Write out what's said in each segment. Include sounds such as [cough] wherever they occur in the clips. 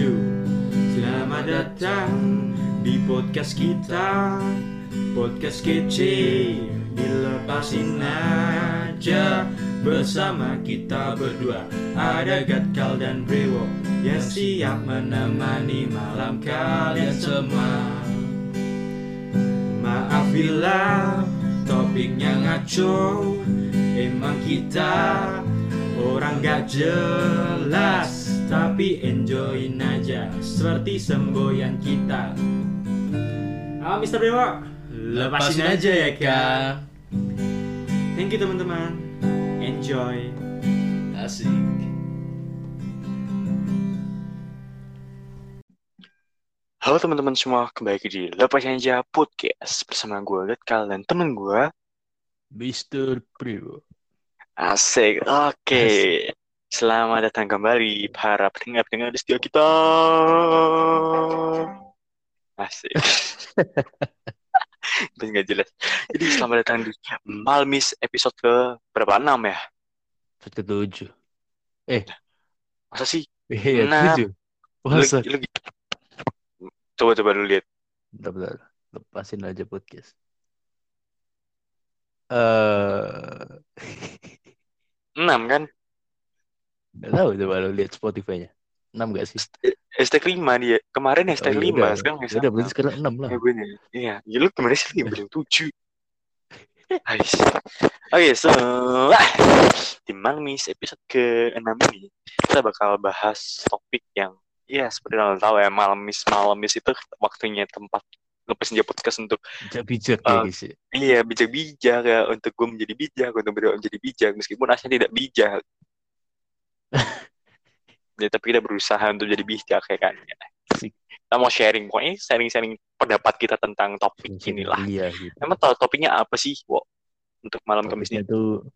lucu Selamat datang di podcast kita. Podcast kece Dilepasin aja. Bersama kita berdua. Ada Gatkal dan Brewo Yang siap menemani malam kalian semua. Maaf bila topiknya ngaco. Emang kita orang gak jelas Tapi enjoyin aja seperti semboyan kita Ah Mr. Dewa Lepasin aja ya kan Thank you teman-teman Enjoy Asik. Halo teman-teman semua, kembali lagi di Lepas Aja Podcast bersama gue Gatkal dan temen gue Mr. Priwo. Asik. Oke, selamat datang kembali para pendengar-pendengar di studio kita. Asik. [laughs] Tapi nggak jelas. Jadi selamat datang di Malmis episode ke berapa? 6 ya? Ketujuh. Masa sih? Iya, Enam. tujuh. Lu, Masa? lu- Coba coba lu lihat. Bentar, bentar. Lepasin aja podcast. Eh, 6 kan? Nggak tahu coba lu lihat Spotify-nya. 6 gak sih? Hashtag 5 dia. Kemarin hashtag Oh, iya, 5, udah. sekarang hashtag udah berarti sekarang 6 lah. Ya. Iya, ya lu gimana sih bilang tujuh? [laughs] Ais. Oke, so ah, di Malmis episode ke-6 ini kita bakal bahas topik yang ya seperti yang lo tahu ya Malmis Malmis itu waktunya tempat lepas senja podcast untuk Bijak-bijak ya ya. iya bijak-bijak ya untuk gue menjadi bijak untuk beliau menjadi bijak meskipun aslinya tidak bijak. Ya tapi kita berusaha untuk jadi bijak ya kan. Asik. Kita mau sharing pokoknya sharing-sharing pendapat kita tentang topik inilah. Iya gitu. Emang tau topiknya apa sih, Wo? Untuk malam Kamis ini? tuh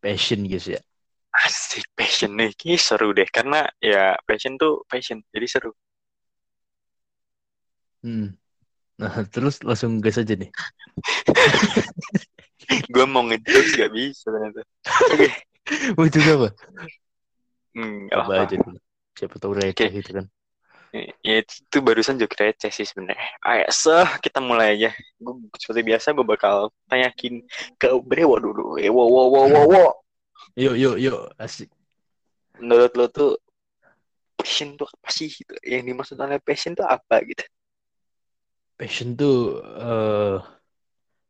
passion guys ya. Asik, passion nih. Kayaknya seru deh. Karena ya passion tuh passion. Jadi seru. Hmm. Nah, terus langsung gas aja nih. [laughs] Gue mau ngejokes gak bisa ternyata. Oke. [laughs] Mau juga apa? Hmm, Coba apa-apa. aja dulu. Siapa tahu receh gitu kan. Ya, itu, barusan joke receh sih sebenarnya. Ayo, so, kita mulai aja. Gue seperti biasa gue bakal tanyakin ke Brewo dulu. Eh, wo, wo, wo, wo, wo. Yuk, yuk, yuk. Asik. Menurut lo tuh passion tuh apa sih? Gitu? Yang dimaksud oleh passion tuh apa gitu? Passion tuh eh,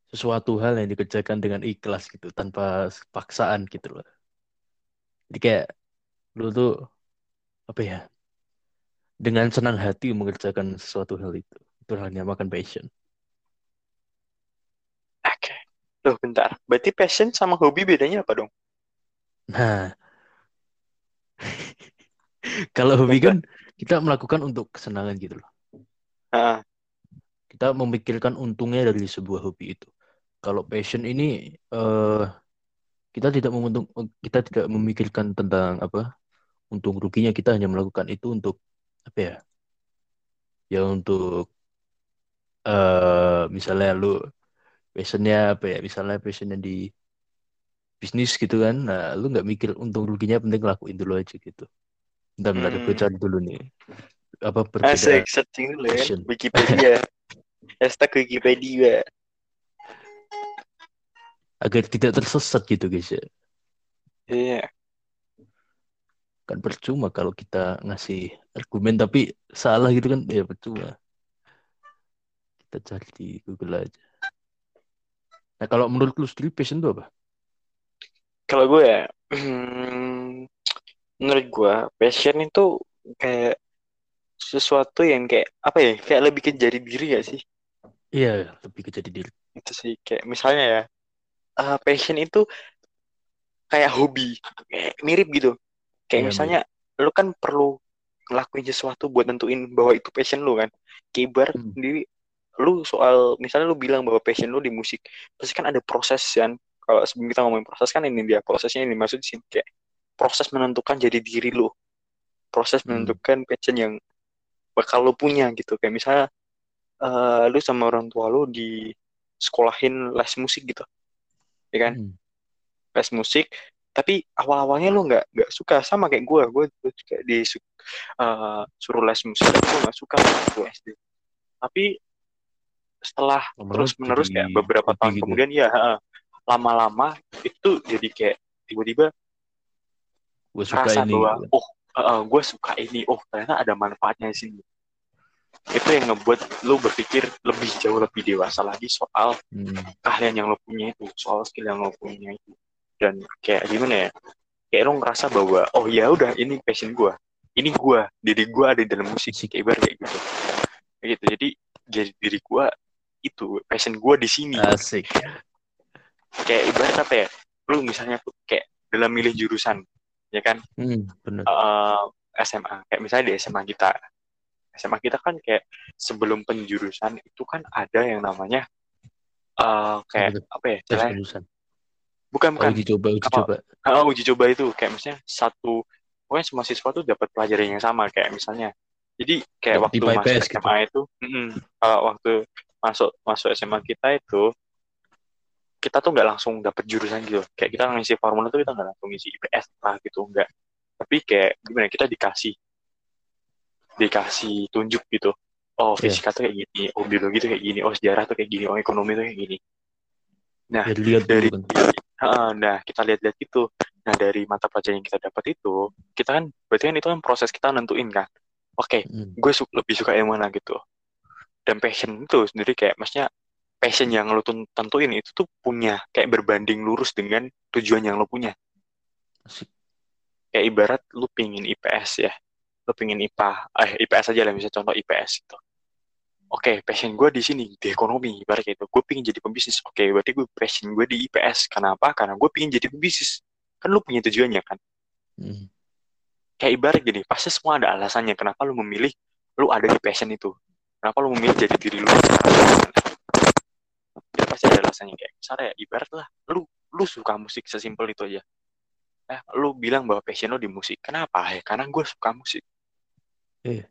sesuatu hal yang dikerjakan dengan ikhlas gitu, tanpa paksaan gitu loh. Jadi kayak lu tuh apa ya? Dengan senang hati mengerjakan sesuatu hal itu. Itu hal yang dinamakan passion. Oke. Loh, bentar. Berarti passion sama hobi bedanya apa dong? Nah, [laughs] kalau hobi kan kita melakukan untuk kesenangan gitu loh. Kita memikirkan untungnya dari sebuah hobi itu. Kalau passion ini eh kita tidak menguntung, kita tidak memikirkan tentang apa untung ruginya. Kita hanya melakukan itu untuk apa ya? Ya untuk eh misalnya lu passionnya apa ya? Misalnya passionnya di bisnis gitu kan. Nah, lu nggak mikir untung ruginya, penting lakuin dulu aja gitu. Bentar, bentar, gue Hmm. cari dulu nih. Apa berbeda Asik, searching dulu ya. Wikipedia. [laughs] Hashtag Wikipedia. agar tidak tersesat gitu guys ya. Iya. Kan percuma kalau kita ngasih argumen tapi salah gitu kan ya percuma. Kita cari di Google aja. Nah kalau menurut lu sendiri passion itu apa? Kalau gue ya, hmm, [clears throat] menurut gue passion itu kayak sesuatu yang kayak apa ya? Kayak lebih ke jati diri gak sih? Iya lebih ke jadi diri. Itu sih kayak misalnya ya, eh, passion itu kayak hobi, kayak mirip gitu. Kayak Iya, misalnya lu kan perlu ngelakuin sesuatu buat nentuin bahwa itu passion lu kan. Ibarat Hmm. sendiri lu soal misalnya lu bilang bahwa passion lu di musik, pasti kan ada proses kan. Kalau sebelum kita ngomongin proses kan ini dia prosesnya ini maksud sih kayak proses menentukan jadi diri lu. Proses Hmm. menentukan passion yang bakal lu punya gitu. Kayak misalnya eh, lu sama orang tua lu di sekolahin les musik gitu. Ya kan? Hmm. Les musik tapi awal-awalnya lu nggak nggak suka sama kayak gue gue juga di uh, suruh les musik gue nggak suka waktu SD tapi setelah Lama-lama terus menerus kayak beberapa tahun gitu. kemudian ya lama-lama itu jadi kayak tiba-tiba gue suka rasa ini bahwa gitu. oh gue suka ini oh ternyata ada manfaatnya di sini itu yang ngebuat lu berpikir lebih jauh lebih dewasa lagi soal Hmm. keahlian yang lo punya itu soal skill yang lo punya itu dan kayak gimana ya? Kayak lo ngerasa bahwa oh ya udah ini passion gue ini gue diri gue ada di dalam musik. Kayak ibarat kayak gitu. Kayak gitu. Jadi jadi diri gue itu passion gue di sini. Asik. Kayak ibarat apa ya? Lu misalnya kayak dalam milih jurusan ya kan? Hmm, bener. Eh, SMA kayak misalnya di SMA kita. SMA kita kan kayak sebelum penjurusan itu kan ada yang namanya eh kayak Apa ya tes jurusan bukan oh, bukan. uji coba uji coba. Ah, uji coba itu kayak misalnya satu pokoknya semua siswa tuh dapat pelajaran yang sama kayak misalnya. Jadi kayak waktu masuk IPS gitu. SMA itu mm-mm, kalau waktu masuk masuk SMA kita itu kita tuh nggak langsung dapat jurusan gitu. Kayak kita ngisi formula tuh kita nggak langsung ngisi IPS lah gitu enggak tapi kayak gimana kita dikasih dikasih tunjuk gitu. Oh Iya. fisika tuh kayak gini oh biologi tuh kayak gini oh sejarah tuh kayak gini oh ekonomi tuh kayak gini. Nah ya lihat dari dulu kan nah kita lihat-lihat itu nah dari mata pelajaran yang kita dapat itu kita kan berarti kan itu kan proses kita nentuin kan. Oke Hmm. gue su- lebih suka yang mana gitu. Dan passion itu sendiri kayak maksudnya passion yang lo tentuin itu tuh punya kayak berbanding lurus dengan tujuan yang lo punya. Kayak ibarat lu pingin IPS ya. Lu pingin IPA eh IPS aja lah misalnya contoh IPS itu oke passion gue di sini di ekonomi ibarat itu gue pingin jadi pembisnis. Oke berarti gue passion gue di IPS kenapa karena gue pingin jadi pembisnis. Kan lu punya tujuannya kan? Hmm. kayak ibarat gini pasti semua ada alasannya kenapa lu memilih lu ada di passion itu. Kenapa lu memilih jadi diri lu? Sekarang itu pasti ada alasannya. Kayak misalnya ya, ibarat lah lu lu suka musik sesimpel itu aja. Eh lu bilang bahwa passion lu di musik. Kenapa? Ya karena gue suka musik. Iya.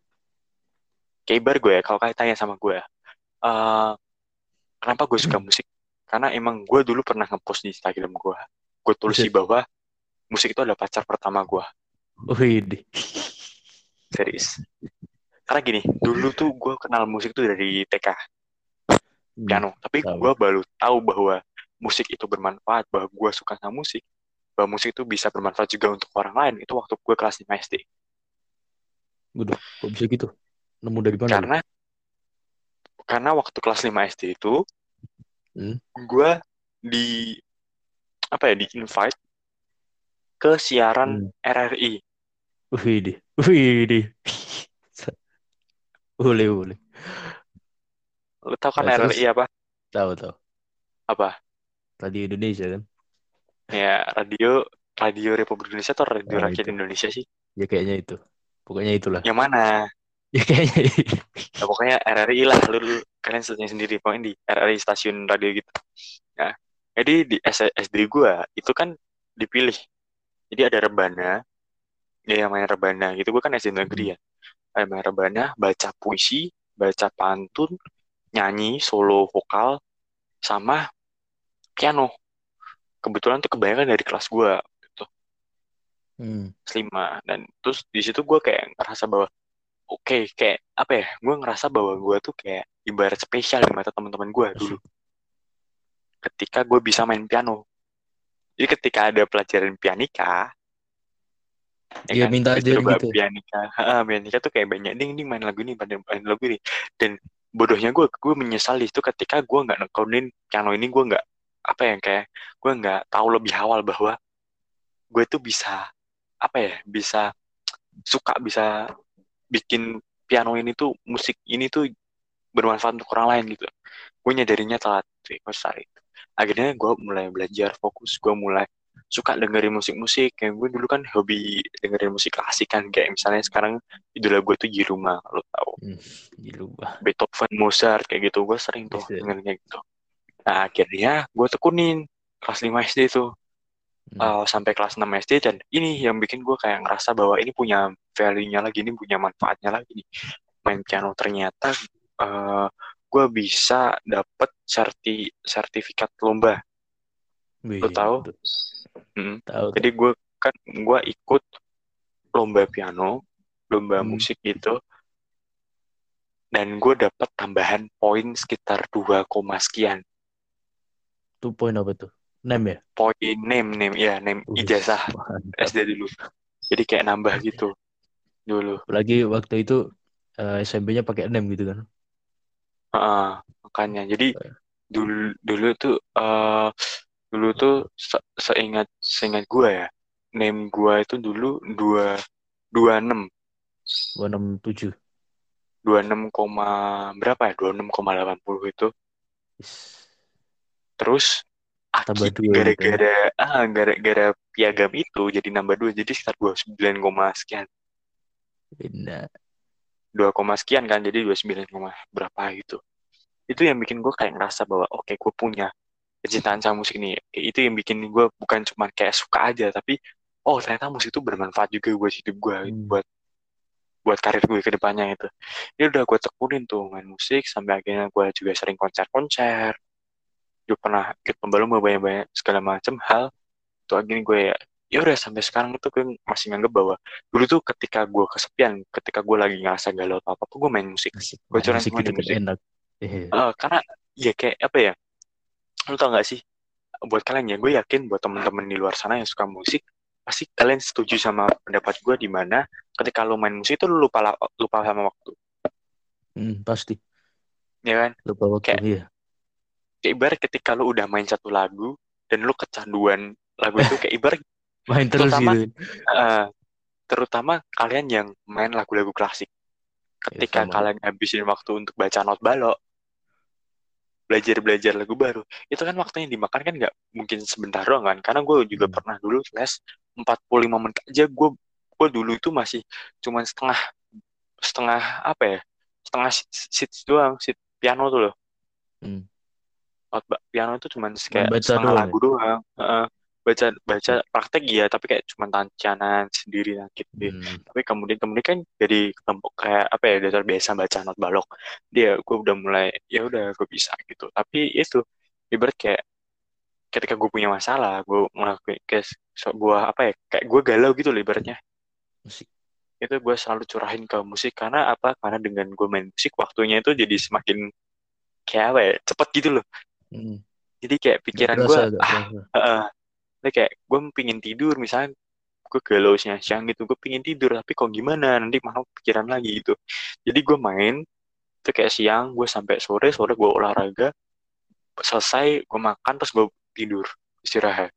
Ibarat gue ya kalau kalian tanya sama gue eh kenapa gue suka musik karena emang gue dulu pernah ngepost di Instagram gue gue tulis Buset. bahwa musik itu adalah pacar pertama gue Wih, deh. serius karena gini dulu tuh gue kenal musik tuh dari TK Hmm. piano tapi gue baru tahu bahwa musik itu bermanfaat bahwa gue suka sama musik bahwa musik itu bisa bermanfaat juga untuk orang lain itu waktu gue kelas 5 SD Waduh, kok bisa gitu? Nemu dari mana? lu? karena karena waktu kelas 5 SD itu Hmm. gue di apa ya di invite ke siaran Hmm. RRI Wih. Wih. [laughs] Boleh, boleh. lo tau kan terus? RRI apa Tahu, tahu. apa Radio Indonesia kan? ya radio radio Republik Indonesia atau radio Nah, Rakyat itu. Indonesia sih Ya kayaknya itu. Pokoknya itulah. yang mana Ya kayaknya itu. Ya, pokoknya RRI lah, lu, lu kalian searching sendiri pokoknya di RRI stasiun radio gitu. Nah, jadi di SD gua itu kan dipilih. Jadi ada rebana, ya namanya rebana gitu. Gua kan SD negeri ya. Ada namanya rebana, baca puisi, baca pantun, nyanyi, solo vokal, sama piano. Kebetulan tuh kebanyakan dari kelas gua gitu, Hmm. lima. Dan terus di situ gua kayak ngerasa bahwa oke kayak apa ya gue ngerasa bahwa gue tuh kayak ibarat spesial di mata teman-teman gue dulu. Ketika gue bisa main piano. Jadi ketika ada pelajaran pianika Iya, minta disuruh ajarin bawa gitu. pianika. Ah, pianika tuh kayak banyak ding ding main lagu ini main, main lagu ini. Dan bodohnya gue gue menyesali itu ketika gue nggak nekunin piano ini gue nggak apa ya kayak gue nggak tahu lebih awal bahwa gue tuh bisa apa ya bisa suka bisa bikin piano ini tuh musik ini tuh bermanfaat untuk orang lain gitu. Gue nyadarinya telat tuh gue saat itu. Akhirnya gue mulai belajar fokus. Gue mulai suka dengerin musik-musik. Kayak gue dulu kan hobi dengerin musik klasik kan kayak misalnya sekarang idola gue tuh Jiruma lo tau Hmm. Gila. Beethoven Mozart kayak gitu. Gue sering tuh Bisa. dengerinnya gitu. Nah akhirnya gue tekunin kelas 5 SD tuh Hmm. uh, sampai kelas 6 SD dan ini yang bikin gue kayak ngerasa bahwa ini punya value-nya lagi, ini punya manfaatnya lagi nih. Main piano ternyata uh, gue bisa dapet serti sertifikat lomba. Wih, Lo tahu? betul. Mm. Tahu. Jadi gue kan gue ikut lomba piano, lomba Hmm. musik gitu, dan gue dapat tambahan poin sekitar 2, koma sekian. Itu poin apa tuh? Nem ya? Poin name name ya name ijazah mantap. SD dulu. Jadi kayak nambah gitu dulu. Apalagi waktu itu eh, SMP-nya pakai nem gitu kan. Heeh, makanya jadi dulu dulu tuh eh dulu tuh se- seingat seingat gue ya name gue itu dulu dua dua enam 267. dua enam koma berapa ya dua enam koma delapan puluh itu terus Tambah gitu ya. gara-gara ah gara-gara piagam itu jadi nambah dua jadi sekitar dua sembilan koma sekian Benar. dua koma sekian kan jadi dua sembilan koma berapa gitu itu yang bikin gue kayak ngerasa bahwa oke gue punya kecintaan sama musik nih itu yang bikin gue bukan cuma kayak suka aja tapi oh ternyata musik itu bermanfaat juga buat hidup gue Hmm. buat buat karir gue ke depannya itu ini udah gue tekunin tuh main musik sampai akhirnya gue juga sering konser-konser gue pernah ikut lomba-lomba banyak-banyak segala macam hal tuh akhirnya gue ya ya udah sampai sekarang itu gue masih nganggep bahwa dulu tuh ketika gue kesepian ketika gue lagi ngerasa galau atau apa tuh gue main musik. Gue curang musik semua di musik. enak. Eh, karena ya kayak apa ya lu tau gak sih buat kalian ya gue yakin buat temen-temen di luar sana yang suka musik pasti kalian setuju sama pendapat gue di mana ketika lu main musik itu lu lupa lupa sama waktu Hmm, pasti. ya kan Lupa waktu. Kayak- Iya. Kayak ibarat ketika lu udah main satu lagu dan lu kecanduan lagu itu kayak ibarat [laughs] Main terus terutama- gitu. eh, terutama kalian yang main lagu-lagu klasik ketika sama. kalian habisin waktu untuk baca not balok belajar-belajar lagu baru itu kan waktunya dimakan kan nggak mungkin sebentar doang kan karena gue juga Hmm. pernah dulu les 45 menit aja gue gue dulu itu masih cuman setengah setengah apa ya setengah sit, sit doang sit piano tuh loh Hmm. Ba- piano itu cuman kayak baca setengah doang lagu doang Heeh. baca baca praktek ya tapi kayak cuman tancanan sendiri nah, gitu Hmm. tapi kemudian kemudian kan jadi kelompok kayak apa ya dasar biasa baca not balok. Dia gue udah mulai ya udah gue bisa gitu. Tapi itu ibarat kayak ketika gue punya masalah gue ngelakuin ke sebuah apa ya kayak gue galau gitu loh ibaratnya. Musik. itu gue selalu curahin ke musik. Karena apa? Karena dengan gue main musik waktunya itu jadi semakin kayak apa ya cepet gitu loh Hmm. jadi kayak pikiran gue ah. Jadi kayak gue pingin tidur misalnya. Gue galau siang gitu gue pingin tidur tapi kok gimana? Nanti malah pikiran lagi gitu. Jadi gue main itu kayak siang gue sampai sore sore gue olahraga selesai gue makan terus gue tidur istirahat.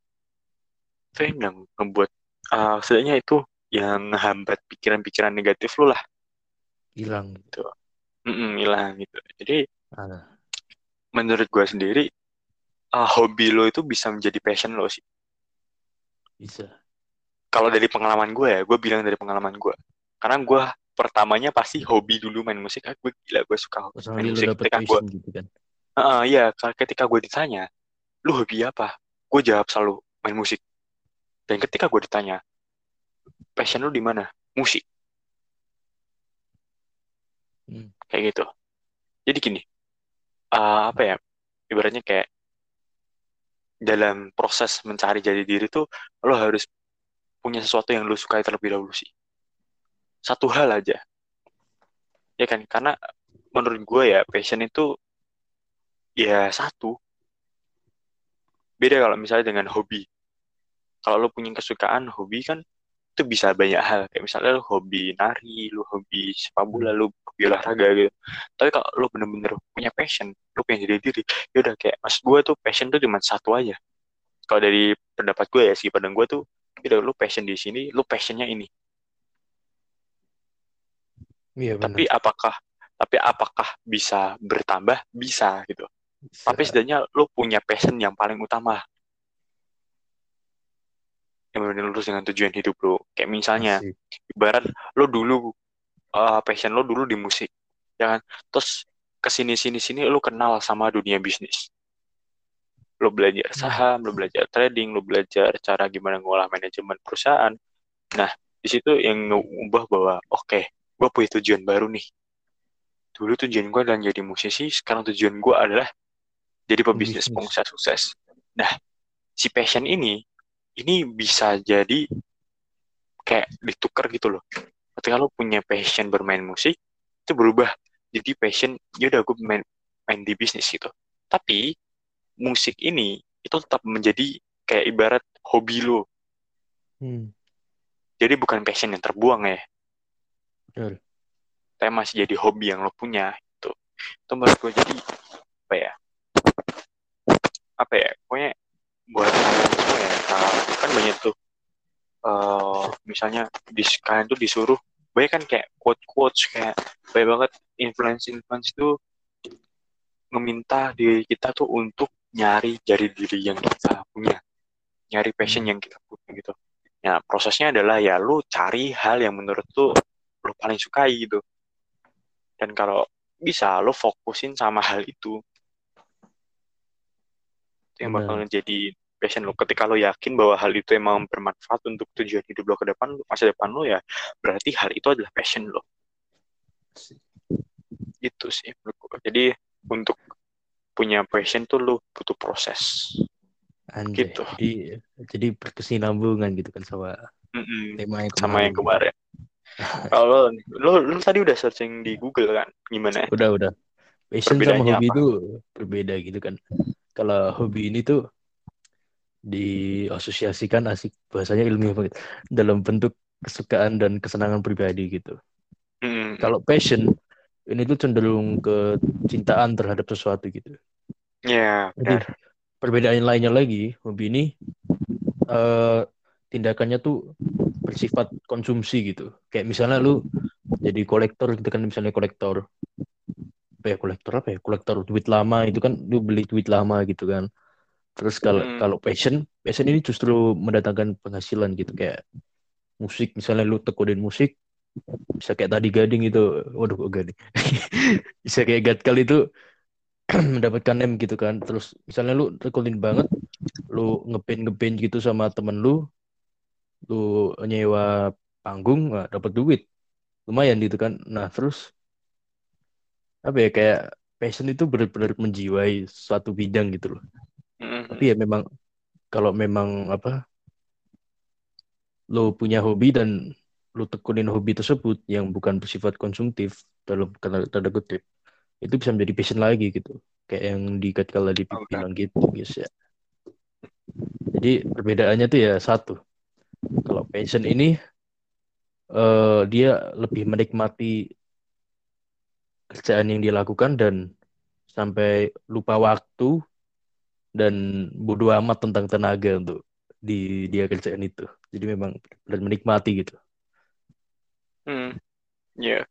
Itu yang ngebuat uh, setidaknya itu yang hambat pikiran-pikiran negatif lu lah. Hilang. Mm-mm, hilang gitu. Jadi Ah, menurut gue sendiri uh, hobi lo itu bisa menjadi passion lo sih bisa. kalau dari pengalaman gue ya, gue bilang dari pengalaman gue. Karena gue pertamanya pasti hobi dulu main musik. Ah, gue gila, gue suka main musik. Ketika gue, gitu kan. Iya, ka- ketika gue ditanya, lu hobi apa? Gue jawab selalu main musik. Dan ketika gue ditanya, passion lu di mana? Musik. Hmm. Kayak gitu. Jadi gini, eh, apa ya? Ibaratnya kayak dalam proses mencari jati diri tuh, lo harus punya sesuatu yang lo sukai terlebih dahulu sih. Satu hal aja. Ya kan? Karena menurut gue ya, passion itu ya satu. Beda kalau misalnya dengan hobi. Kalau lo punya kesukaan hobi kan itu bisa banyak hal. Kayak misalnya lo hobi nari, lo hobi sepak bola, lo hobi olahraga gitu. Tapi kalau lo bener-bener punya passion, lo pengen jadi diri, ya udah kayak mas gue tuh passion tuh cuma satu aja. Kalau dari pendapat gue ya sih, pandang gue tuh, ya udah lo passion di sini, lo passionnya ini. Iya Tapi apakah tapi apakah bisa bertambah? Bisa gitu. Bisa. Tapi setidaknya lo punya passion yang paling utama. Yang benar lurus dengan tujuan hidup lo. Kayak misalnya, Asik. ibarat lo dulu uh, passion lo dulu di musik, ya kan? Terus ke sini sini sini lo kenal sama dunia bisnis. Lo belajar saham, lo belajar trading, lo belajar cara gimana ngolah manajemen perusahaan. Nah, di situ yang ngubah bahwa oke, gue punya tujuan baru nih. Dulu tujuan gue adalah jadi musisi, sekarang tujuan gue adalah jadi pebisnis Bisnis. pengusaha sukses. Nah, si passion ini ini bisa jadi kayak ditukar gitu loh. Ketika lo punya passion bermain musik itu berubah jadi passion ya udah gue main main di bisnis gitu. Tapi musik ini itu tetap menjadi kayak ibarat hobi lo. Hmm. jadi bukan passion yang terbuang ya. Betul. tapi masih jadi hobi yang lo punya itu itu menurut gue jadi apa ya apa ya pokoknya buat ya nah, kan banyak tuh eh misalnya di kalian tuh disuruh banyak kan kayak quote quotes kayak banyak banget influence influence itu meminta diri kita tuh untuk nyari dari diri yang kita punya nyari passion yang kita punya gitu Nah, prosesnya adalah ya lu cari hal yang menurut lu lu paling sukai gitu. Dan kalau bisa lu fokusin sama hal itu. Itu yang bakal jadi passion lu. Ketika lu yakin bahwa hal itu emang bermanfaat untuk tujuan hidup lo ke depan, masa depan lo ya, berarti hal itu adalah passion lo. Gitu sih menurut. Jadi untuk punya passion tuh lu butuh proses. Anjay. Gitu. Jadi jadi berkesinambungan gitu kan sama Mm-mm. tema yang Sama yang kemarin. kemarin. [laughs] Kalau lo, lo tadi udah searching di Google kan, gimana? Udah udah. Passion sama hobi apa? itu berbeda gitu kan. Kalau hobi ini tuh diasosiasikan asik bahasanya ilmiah banget dalam bentuk kesukaan dan kesenangan pribadi gitu. Kalau passion ini tuh cenderung ke cintaan terhadap sesuatu gitu. Ya, Jadi benar. perbedaan lainnya lagi, hobi ini eh, tindakannya tuh bersifat konsumsi gitu. Kayak misalnya lu jadi kolektor gitu kan misalnya kolektor apa ya kolektor apa ya kolektor duit lama itu kan lu beli duit lama gitu kan. Terus kalau Hmm. kalau passion, passion ini justru mendatangkan penghasilan gitu kayak musik. Misalnya lu tekunin musik bisa kayak tadi gading itu. Waduh kok gading? [laughs] Bisa kayak gatkal itu [clears throat] mendapatkan name gitu kan. Terus misalnya lu tekunin banget lu ngepin ngepin gitu sama temen lu lu nyewa panggung nah, dapat duit. Lumayan gitu kan. Nah terus apa ya kayak passion itu benar-benar menjiwai suatu bidang gitu loh. Tapi ya memang kalau memang apa lo punya hobi dan lo tekunin hobi tersebut yang bukan bersifat konsumtif dalam tanda, kutip itu bisa menjadi passion lagi gitu. Kayak yang di kalau di bilang gitu guys ya. Jadi perbedaannya tuh ya satu. Kalau passion ini eh, dia lebih menikmati kerjaan yang dia lakukan dan sampai lupa waktu dan bodoh amat tentang tenaga untuk di dia kerjaan itu. Jadi memang benar menikmati gitu. Hmm. Ya.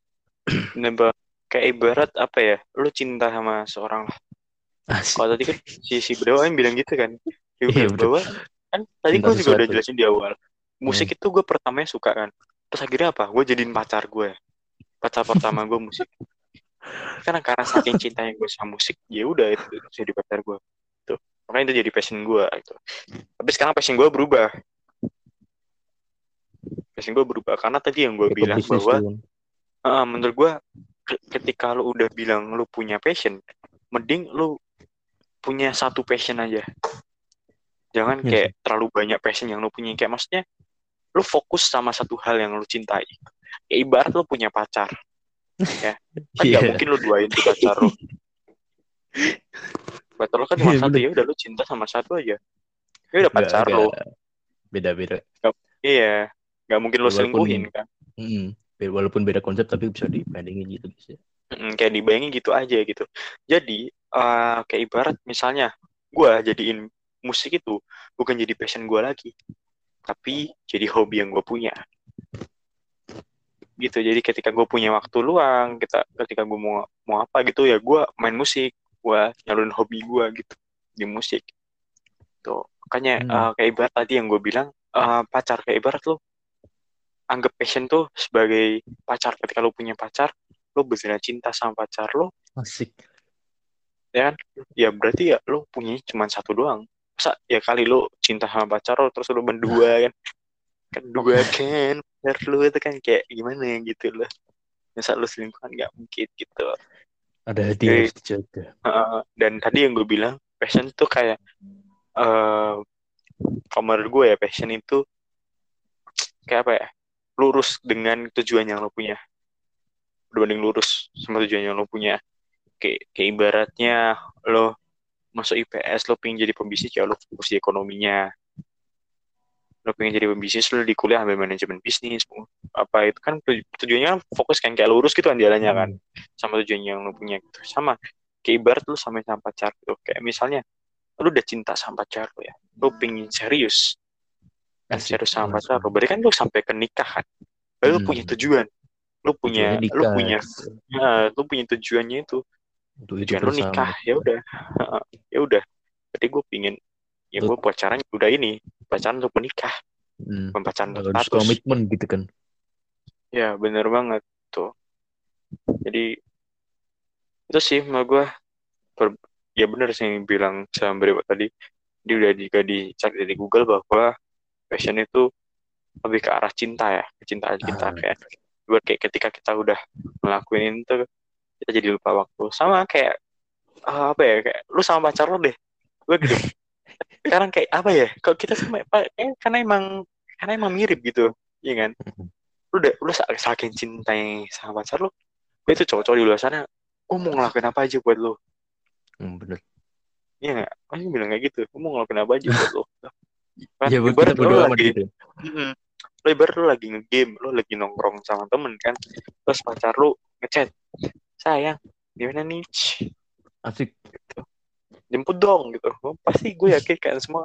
Nembak kayak ibarat apa ya? Lu cinta sama seorang lah. Kalau tadi kan si si Bedawa yang bilang gitu kan. Si Iya, Bedawa kan tadi gue juga udah. Hmm. jelasin di awal. Musik itu gue pertamanya suka kan. Terus akhirnya apa? Gue jadiin pacar gue. Pacar pertama gue musik. Karena karena saking cintanya gue sama musik, ya udah itu jadi pacar gue. Makanya itu jadi passion gue itu. Tapi sekarang passion gue berubah. Passion gue berubah karena tadi yang gue Kayak bilang bahwa. Ah, menurut gua ke- ketika lu udah bilang lu punya passion, mending lu punya satu passion aja. Jangan Iya kayak terlalu banyak passion yang lu punya. Kayak maksudnya lu fokus sama satu hal yang lu cintai. Ya ibarat lu punya pacar. Ya. Kan [laughs] Iya. nggak mungkin lu duain tuh pacar lu. [laughs] Pacar lu kan cuma Iya, satu bener. ya udah lu cinta sama satu aja. Ya udah pacar nggak- lu. Beda-beda. Iya. Nggak mungkin Walaupun- selingkuhin kan. Be- Walaupun beda konsep tapi bisa dibandingin gitu guys ya. Mm, kayak dibayangin gitu aja gitu. Jadi eh, kayak ibarat misalnya gua jadiin musik itu bukan jadi passion gua lagi, tapi jadi hobi yang gue punya. Gitu. Jadi ketika gue punya waktu luang, kita ketika gue mau mau apa gitu ya gue main musik, gue nyalurin hobi gue gitu di musik. Tuh makanya Hmm. eh, kayak ibarat tadi yang gue bilang eh, pacar kayak ibarat lo anggap passion tuh sebagai pacar. Ketika lo punya pacar, lo beneran cinta sama pacar lo, Asik. ya kan? Ya berarti ya lo punya cuma satu doang. Masa ya kali lo cinta sama pacar lo terus lo berdua kan? Kan dua [laughs] kan, pacar lo itu kan kayak gimana gitu loh. Masa lo selingkuh kan nggak mungkin gitu. Ada hati yang harus dijaga. Heeh. dan tadi yang gue bilang passion tuh kayak eh kalau menurut gue ya passion itu kayak apa ya lurus dengan tujuan yang lo punya berbanding lurus sama tujuan yang lo punya kayak, kayak ibaratnya lo masuk IPS lo pengen jadi pembisnis ya lo fokus di ekonominya lo pengen jadi pembisnis lo di kuliah ambil manajemen bisnis apa itu kan tujuannya kan fokus kan kayak lurus gitu kan jalannya kan. Sama tujuan yang lo punya gitu. Sama kayak ibarat lo sama sama pacar gitu. Kayak misalnya lo udah cinta sama pacar lo ya lo pengen serius. Dan Asik, serius sama pacar lo berarti kan lo sampai ke nikah kan? Lo Hmm. punya tujuan. Lo punya lo punya ya, lo punya tujuannya itu. Tujuan lu bersama. nikah ya udah. Ya udah. Berarti gue pingin ya gue pacaran udah ini pacaran untuk menikah. Hmm. pacaran untuk Harus komitmen gitu kan. ya bener banget tuh. Jadi itu sih menurut gue per- ya bener sih yang bilang sama Brewot tadi. Dia udah juga dicari dari Google bahwa passion itu lebih ke arah cinta ya. Kecintaan cinta Ah. kayak buat kayak ketika kita udah ngelakuin itu kita jadi lupa waktu. Sama kayak ah, apa ya kayak lu sama pacar lu deh. Gue gitu sekarang kayak apa ya kalau kita sama eh, karena emang karena emang mirip gitu iya kan lu udah lu sa- saking cintai sama pacar lu gue itu cowok-cowok di luar sana gue mau ngelakuin apa aja buat lu Hmm, bener. iya nggak pasti bilang kayak gitu gue mau ngelakuin apa aja buat lu kan Ya ibarat lu lagi gitu. Mm-mm. Lo ibarat lu lagi nge-game, lu lagi nongkrong sama temen kan, terus pacar lu ngechat, sayang, gimana nih? Asik. Jemput dong gitu. Oh, Pasti gue yakin kan semua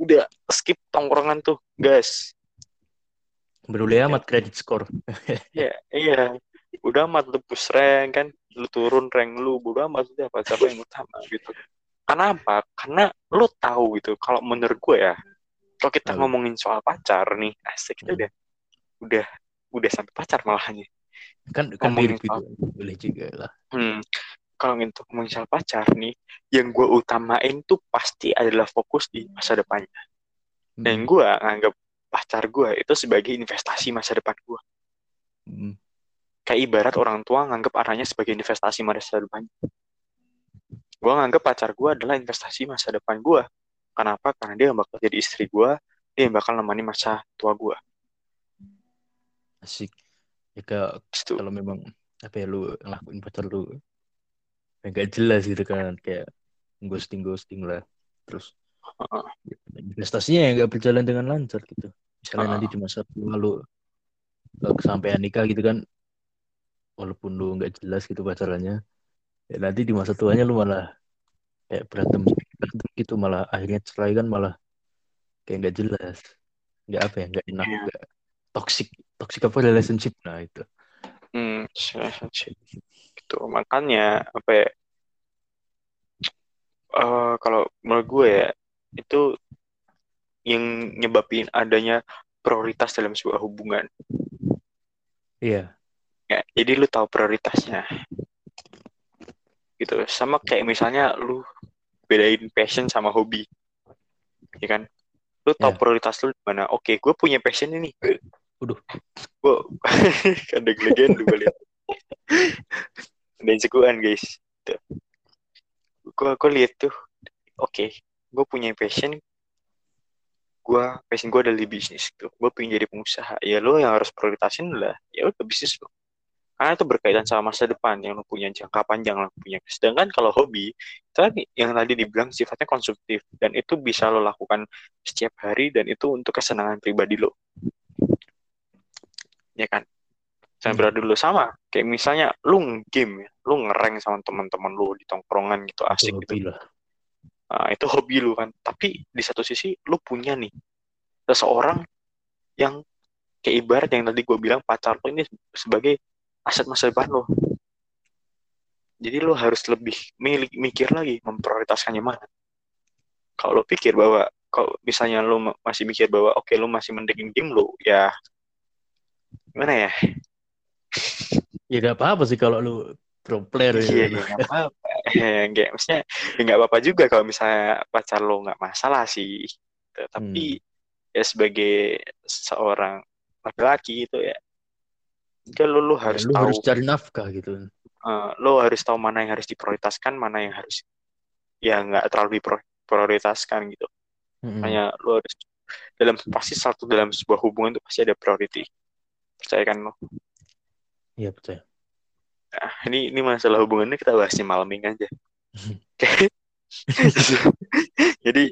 udah skip tongkrongan tuh, guys. Berule amat kredit skor. [laughs] Ya, iya. Udah amat lu push rank kan, lu turun rank lu, udah amat udah pacar yang utama gitu. Karena apa? Karena lu tahu gitu. Kalau menurut gue ya, kalau kita ngomongin soal pacar nih, asik kita Hmm. udah udah udah sampai pacar malahannya. Kan kan mirip gitu. Boleh juga lah. Hmm, kalau untuk soal pacar nih, yang gue utamain tuh pasti adalah fokus di masa depannya. Dan Hmm. gue nganggap pacar gue itu sebagai investasi masa depan gue. Hmm. Kayak ibarat orang tua nganggap anaknya sebagai investasi masa depan. Gue nganggap pacar gue adalah investasi masa depan gue. Kenapa? Karena dia yang bakal jadi istri gue, dia yang bakal nemani masa tua gue. Asik. Ya Gitu. kalau memang apa ya lu ngelakuin pacar lu nggak jelas gitu kan kayak ghosting ghosting lah. Terus investasinya ya nggak berjalan dengan lancar gitu. Misalnya nanti di masa tua lu eh, kesampaian nikah gitu kan walaupun lu nggak jelas gitu pacarannya ya nanti di masa tuanya lu malah kayak berantem berantem gitu malah akhirnya cerai kan malah kayak nggak jelas. Nggak apa ya nggak enak Iya. nggak toxic toxic apa relationship? Nah itu. Hmm, relationship. Gitu. Makanya apa ya? eh, kalau menurut gue ya itu yang nyebabin adanya prioritas dalam sebuah hubungan. iya Ya, jadi lu tahu prioritasnya. Gitu. Sama kayak misalnya lu bedain passion sama hobi. Ya kan? Lu tahu Ya. prioritas lu di mana? Oke, gue punya passion ini. Waduh. Gue [laughs] ada legend gue lihat. Dan jagoan guys. Tuh. Gue gue lihat tuh. Oke, gue punya passion. Gue passion gue adalah di bisnis tuh. Gue pengen jadi pengusaha. Ya lo yang harus prioritasin lah. Ya udah bisnis lo. Karena itu berkaitan sama masa depan yang lo punya jangka panjang lo punya. Sedangkan kalau hobi, itu kan yang tadi dibilang sifatnya konsumtif dan itu bisa lo lakukan setiap hari dan itu untuk kesenangan pribadi lo. Ya kan? Hmm. berada dulu sama. Kayak misalnya lu game ya, lu ngereng sama teman-teman lu di tongkrongan gitu asik Itu gitu. lah Nah, itu hobi lu kan. Tapi di satu sisi lu punya nih seseorang yang kayak ibarat yang tadi gue bilang pacar lo ini sebagai aset masa depan lo. Jadi lo harus lebih milik mikir lagi memprioritaskannya mana. Kalau lo pikir bahwa kalau misalnya lo ma- masih mikir bahwa oke lo masih mending game lo ya gimana ya? Ya gak apa-apa sih kalau lu pro player Iya, gitu. ya nggak apa-apa. Ya, nggak, maksudnya ya nggak apa-apa juga kalau misalnya pacar lo nggak masalah sih. Tapi ya sebagai seorang laki-laki gitu ya, ya lo, lo Ya, harus lu tahu, harus cari nafkah gitu eh, lo harus tahu mana yang harus diprioritaskan, mana yang harus ya nggak terlalu diprioritaskan gitu. Mm-mm. Hanya lu harus dalam pasti satu dalam sebuah hubungan itu pasti ada priority. Percaya kan lo? Iya percaya. Nah, ini ini masalah hubungannya kita bahasnya malam ini aja. [laughs] Jadi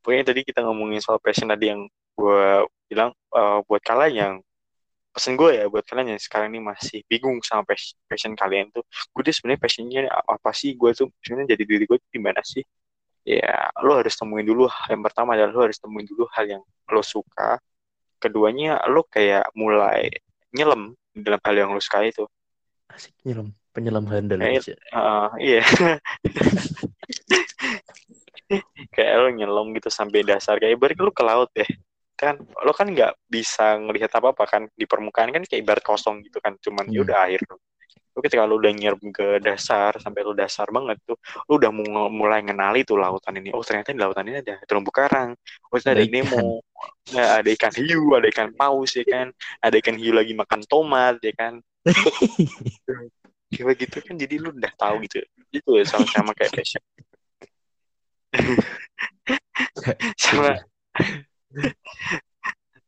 pokoknya tadi kita ngomongin soal passion tadi yang gue bilang eh, buat kalian yang pesen gue ya buat kalian yang sekarang ini masih bingung sama pas- passion kalian tuh gue tuh sebenarnya passionnya apa sih gue tuh sebenarnya jadi diri gue tuh gimana sih ya lo harus temuin dulu yang pertama adalah lo harus temuin dulu hal yang lo suka keduanya lo kayak mulai nyelam di dalam hal yang lo suka itu Asik nyelam. Penyelam handal ya. Ah, iya [laughs] kayak lo nyelam gitu sampai dasar kayak ibarat lo ke laut deh kan lo kan nggak bisa ngelihat apa apa kan di permukaan kan kayak ibarat kosong gitu kan cuman ya Hmm. udah air lo ketika lo udah nyerap ke dasar sampai lo dasar banget tuh lo udah mu- mulai ngenali tuh lautan ini oh ternyata di lautan ini ada terumbu karang oh ternyata ada. Nemo ya, ada ikan hiu ada ikan paus ya kan? Ada ikan hiu lagi makan tomat ya kan? Kayak gitu kan jadi lu udah tahu gitu. Itu ya sama-sama kayak passion. [laughs] Sama.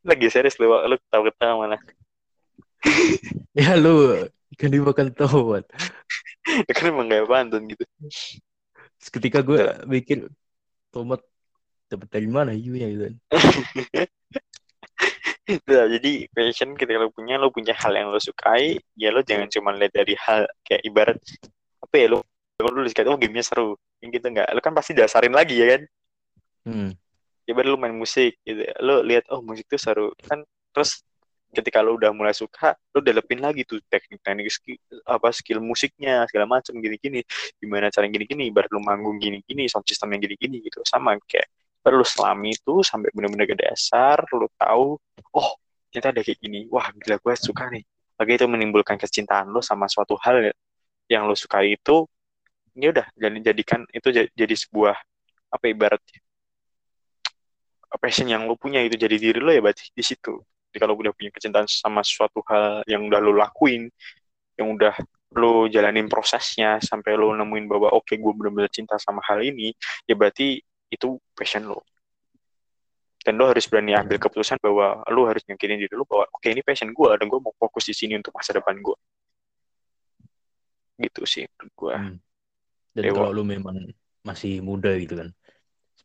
Lagi serius lu lu ketawa ketawa mana ya lu kan dimakan tomat. kan emang gak pantun gitu. Seketika gue mikir tomat dapat dari mana hiunya gitu kan. [laughs] Nah, jadi passion ketika lo punya lo punya hal yang lo sukai ya lo jangan cuma lihat dari hal kayak ibarat apa ya lo lo dulu dikata oh gamenya seru yang gitu nggak. Lo kan pasti dasarin lagi ya kan? Hmm. ibarat lo main musik gitu. Lo lihat oh musik tuh seru kan. Terus ketika lo udah mulai suka lo developin lagi tuh teknik-teknik skill, apa skill musiknya segala macam gini-gini. Gimana cara gini-gini ibarat lo manggung gini-gini sound system yang gini-gini gitu. Sama kayak lo selami itu sampai benar-benar ke dasar lo tahu oh ternyata ada kayak gini. Wah gila gue suka nih. Lagi itu menimbulkan kecintaan lo sama suatu hal yang lo suka itu ya udah jadi jadikan itu ja- jadi sebuah apa ibaratnya passion yang lo punya itu jadi diri lo ya berarti di situ. Jadi kalau udah punya kecintaan sama suatu hal yang udah lo lakuin yang udah lo jalanin prosesnya sampai lo nemuin bahwa oke gue benar-benar cinta sama hal ini ya berarti itu passion lo dan lo harus berani ambil keputusan bahwa lo harus yakinin diri lo bahwa oke ini passion gue dan gue mau fokus di sini untuk masa depan gue gitu sih menurut gue Hmm. Dan Dewa. kalau lu memang masih muda gitu kan,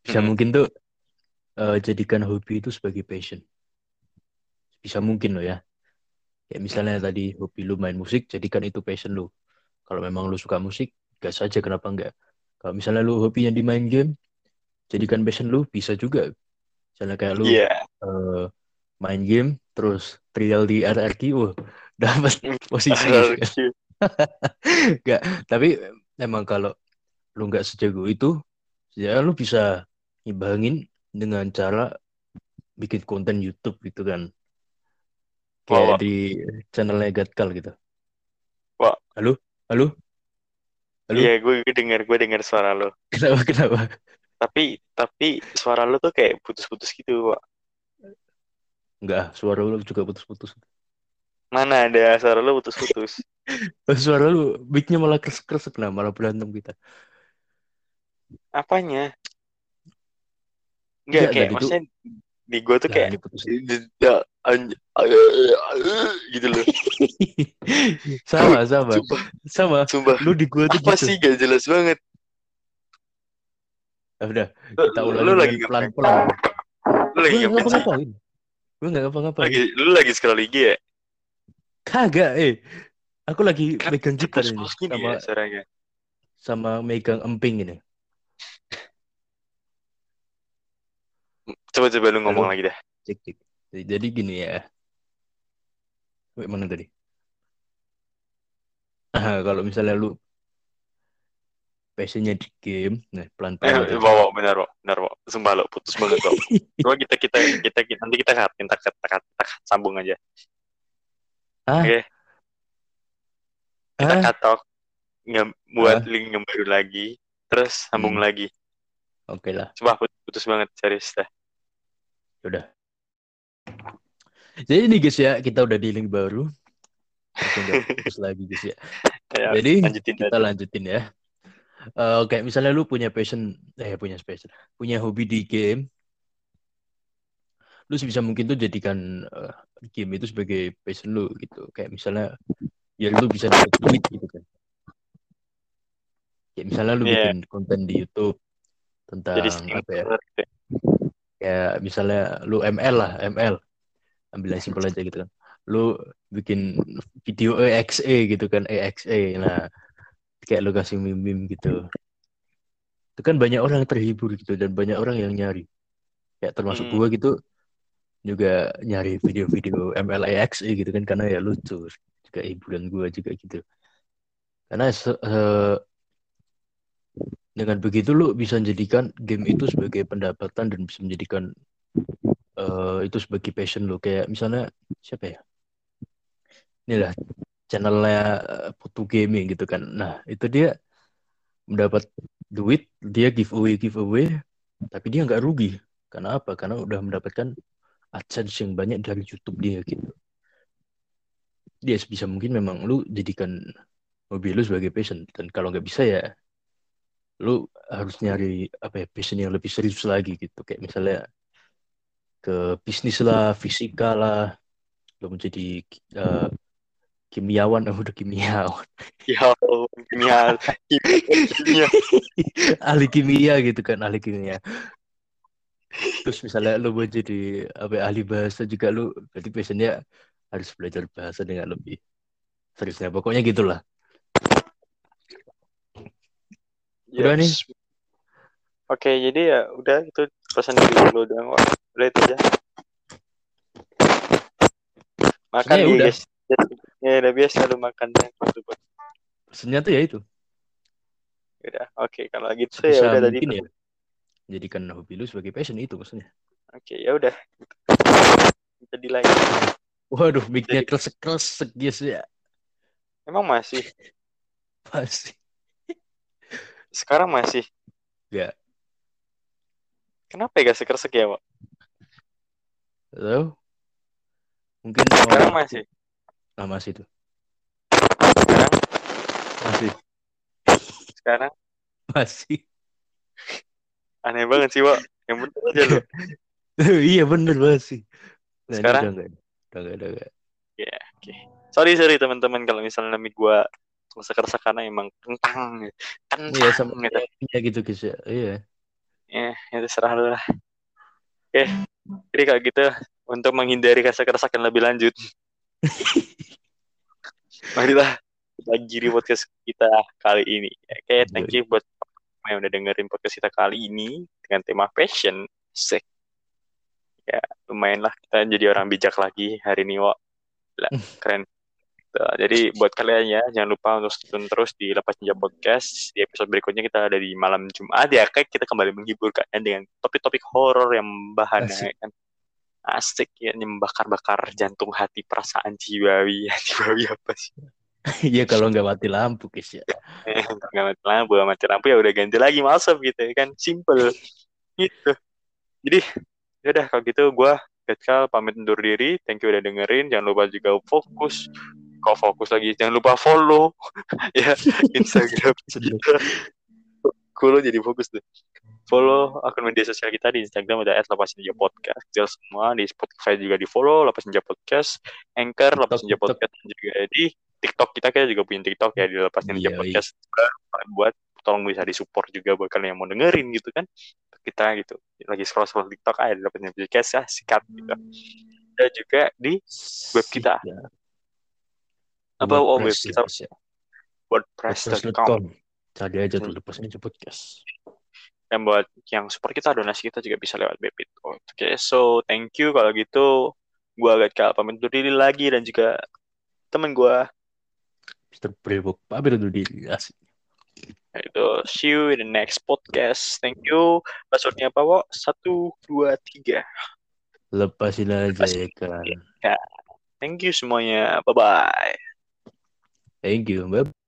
bisa Mhm. mungkin tuh eh, jadikan hobi itu sebagai passion. Bisa mungkin lo ya. Kayak misalnya tadi hobi lu main musik, jadikan itu passion lu. Kalau memang lu suka musik, gas aja kenapa enggak. Kalau misalnya lu hobinya di main game, jadikan passion lu bisa juga. Misalnya kayak lu iya eh, main game, terus trial di RRQ, wah, [laughs] dapat posisi. Enggak, [laughs] tapi emang kalau lu nggak sejago itu, ya lu bisa imbangin dengan cara bikin konten YouTube gitu kan. Kayak Wah, wah. di channelnya Gatkal gitu. Wah. Halo? Halo? Halo? iya gue gue dengar gue dengar suara lo [laughs] Kenapa? Kenapa? Tapi tapi suara lo tuh kayak putus-putus gitu Wak. Enggak, suara lu juga putus-putus. mana ada suara lo putus-putus [laughs] Suara lu mic-nya malah kres-kres kenapa malah berantem kita. apanya Enggak, Enggak kayak maksudnya di gue tuh Lah, kayak. Ya, gitu loh [laughs] sama, sama. sumpah Sama. sumpah Lu di gua tuh apa gitu. sih gak jelas banget Ya udah, Lu- kita lu ulangi lagi dengan ngapain? pelan-pelan. lu lagi ngapain sih ngapa-ngapain. Gue nggak ngapa-ngapain. lagi lu lagi scroll IG ya Kagak, eh. Aku lagi kan megang gitar ini sama ya suaranya sama megang emping ini. coba-coba lu ngomong Halo? lagi dah Cek, cek. Jadi gini ya. Wait, mana tadi? Ah, [laughs] kalau misalnya lu passionnya di game, nah pelan-pelan. eh, aja. bawa benar Wak. benar Wak. sumpah lo putus banget kok coba kita kita kita, kita nanti kita cut kita cut, kita cut, kita cut, sambung aja Ah, oke kita ah, cut talk nge- buat Ah. link yang baru lagi terus sambung Hmm. lagi oke lah. coba putus, putus banget serius dah Udah. Jadi ini guys ya, kita udah di link baru. Nggak [laughs] putus lagi guys ya. ya, Jadi lanjutin kita aja. lanjutin ya. Eh kayak misalnya lu punya passion, eh punya passion, punya hobi di game, lu bisa mungkin tuh jadikan eh, game itu sebagai passion lu gitu. Kayak misalnya ya lu bisa dapat duit gitu kan. Kayak misalnya lu Iya. bikin konten di YouTube tentang Jadi apa ya? kayak misalnya lu ML lah ML ambil yang simpel aja gitu kan. Lu bikin video EXE gitu kan EXE nah kayak lu kasih meme-meme gitu. Itu kan banyak orang yang terhibur gitu dan banyak orang yang nyari. Kayak termasuk Hmm. gua gitu juga nyari video-video ML EXE gitu kan karena ya lucu. Juga hiburan gua juga gitu. Karena eh, dengan begitu lu bisa menjadikan game itu sebagai pendapatan dan bisa menjadikan eh, itu sebagai passion lu kayak misalnya siapa ya? Inilah channelnya eh, Putu Gaming gitu kan. Nah itu dia mendapat duit dia giveaway giveaway tapi dia nggak rugi. Karena apa karena udah mendapatkan AdSense yang banyak dari YouTube dia gitu. Dia bisa mungkin memang lu jadikan hobi lu sebagai passion. Dan kalau nggak bisa ya lu harus nyari apa ya passion yang lebih serius lagi gitu. Kayak misalnya ke bisnis lah fisika lah lu menjadi eh, kimiawan oh, udah kimiawan Ya kimia, kimia. ahli kimia gitu kan ahli kimia terus misalnya lu mau jadi apa ya, ahli bahasa juga lu berarti passionnya harus belajar bahasa dengan lebih seriusnya pokoknya gitulah Udah nih. Yes. Oke, jadi ya udah itu pesan dari dulu doang. Udah itu aja. Makan nih udah. guys. Ya udah biasa lu makan deh. Tuh, buat- pesannya tuh ya itu Udah. Oke, kalau gitu ya bisa udah tadi. ya jadikan hobi lu sebagai passion itu maksudnya Oke, ya udah. Jadi lagi. waduh mic-nya kresek-kresek guys ya Emang masih? [laughs] pasti Sekarang masih? Nggak. Kenapa ya gak sekersek ya, Wak? Tahu? Mungkin Sekarang masih? Nah, masih tuh. Sekarang? Masih. Sekarang? Masih. Aneh banget sih, Wak. Yang bener aja lu. [laughs] iya bener masih. Nah, ini Sekarang? udah enggak. Udah enggak, udah enggak. Ya, oke. Sorry, sorry teman-teman kalau misalnya mic gua sekersek karena emang kentang. Kentang. Iya sama gitu. ya gitu guys ya. Iya. Ya, itu serah lu lah. Oke, jadi kalau gitu untuk menghindari rasa keresakan lebih lanjut, [laughs] marilah kita akhiri podcast kita kali ini. Oke, thank you buat yang udah dengerin podcast kita kali ini dengan tema passion. Sek. Ya, lumayan lah kita jadi orang bijak lagi hari ini, Wak. Gila, keren. Tuh, jadi buat kalian ya, jangan lupa untuk tune terus di Lepas Ninja Podcast. Di episode berikutnya kita ada di malam Jumat ya, kayak kita kembali menghibur kalian dengan topik-topik horor yang bahannya kan asik ya, yang membakar-bakar jantung hati perasaan jiwawi. [laughs] jiwawi apa sih? [laughs] Iya kalau nggak mati lampu guys ya. Nggak mati lampu, mati lampu ya udah ganti lagi masuk gitu ya kan, simple gitu. Jadi, ya udah kalau gitu gue Gatkal pamit undur diri. Thank you udah dengerin. Jangan lupa juga fokus. Kok fokus lagi? Jangan lupa follow [laughs] ya Instagram. Follow jadi fokus tuh. Follow akun media sosial kita di Instagram ada podcast. Jelas semua di Spotify juga di follow Lapasinja podcast, Anchor TikTok. podcast dan juga di TikTok kita kita juga punya TikTok ya di Lapasinja Iya, podcast. Buat tolong bisa disupport juga buat kalian yang mau dengerin gitu kan kita gitu lagi scroll scroll TikTok aja di Lapasinja podcast ya sikat gitu dan juga di web kita. Ya. apa oh, web WordPress kita guys ya. wordpress.com WordPress.com. Cari aja tuh Hmm. lepas aja podcast. Dan buat yang support kita donasi kita juga bisa lewat Bebit. Oke, so thank you kalau gitu. Gua agak kal pamit undur diri lagi dan juga temen gua Mr. Brewok. Pamit dulu di asik. yaitu see you in the next podcast. Thank you. Passwordnya apa, Wo? Satu, dua, tiga. Lepasin aja Lepasin. ya kan. Thank you semuanya. Bye bye. Thank you. Bye.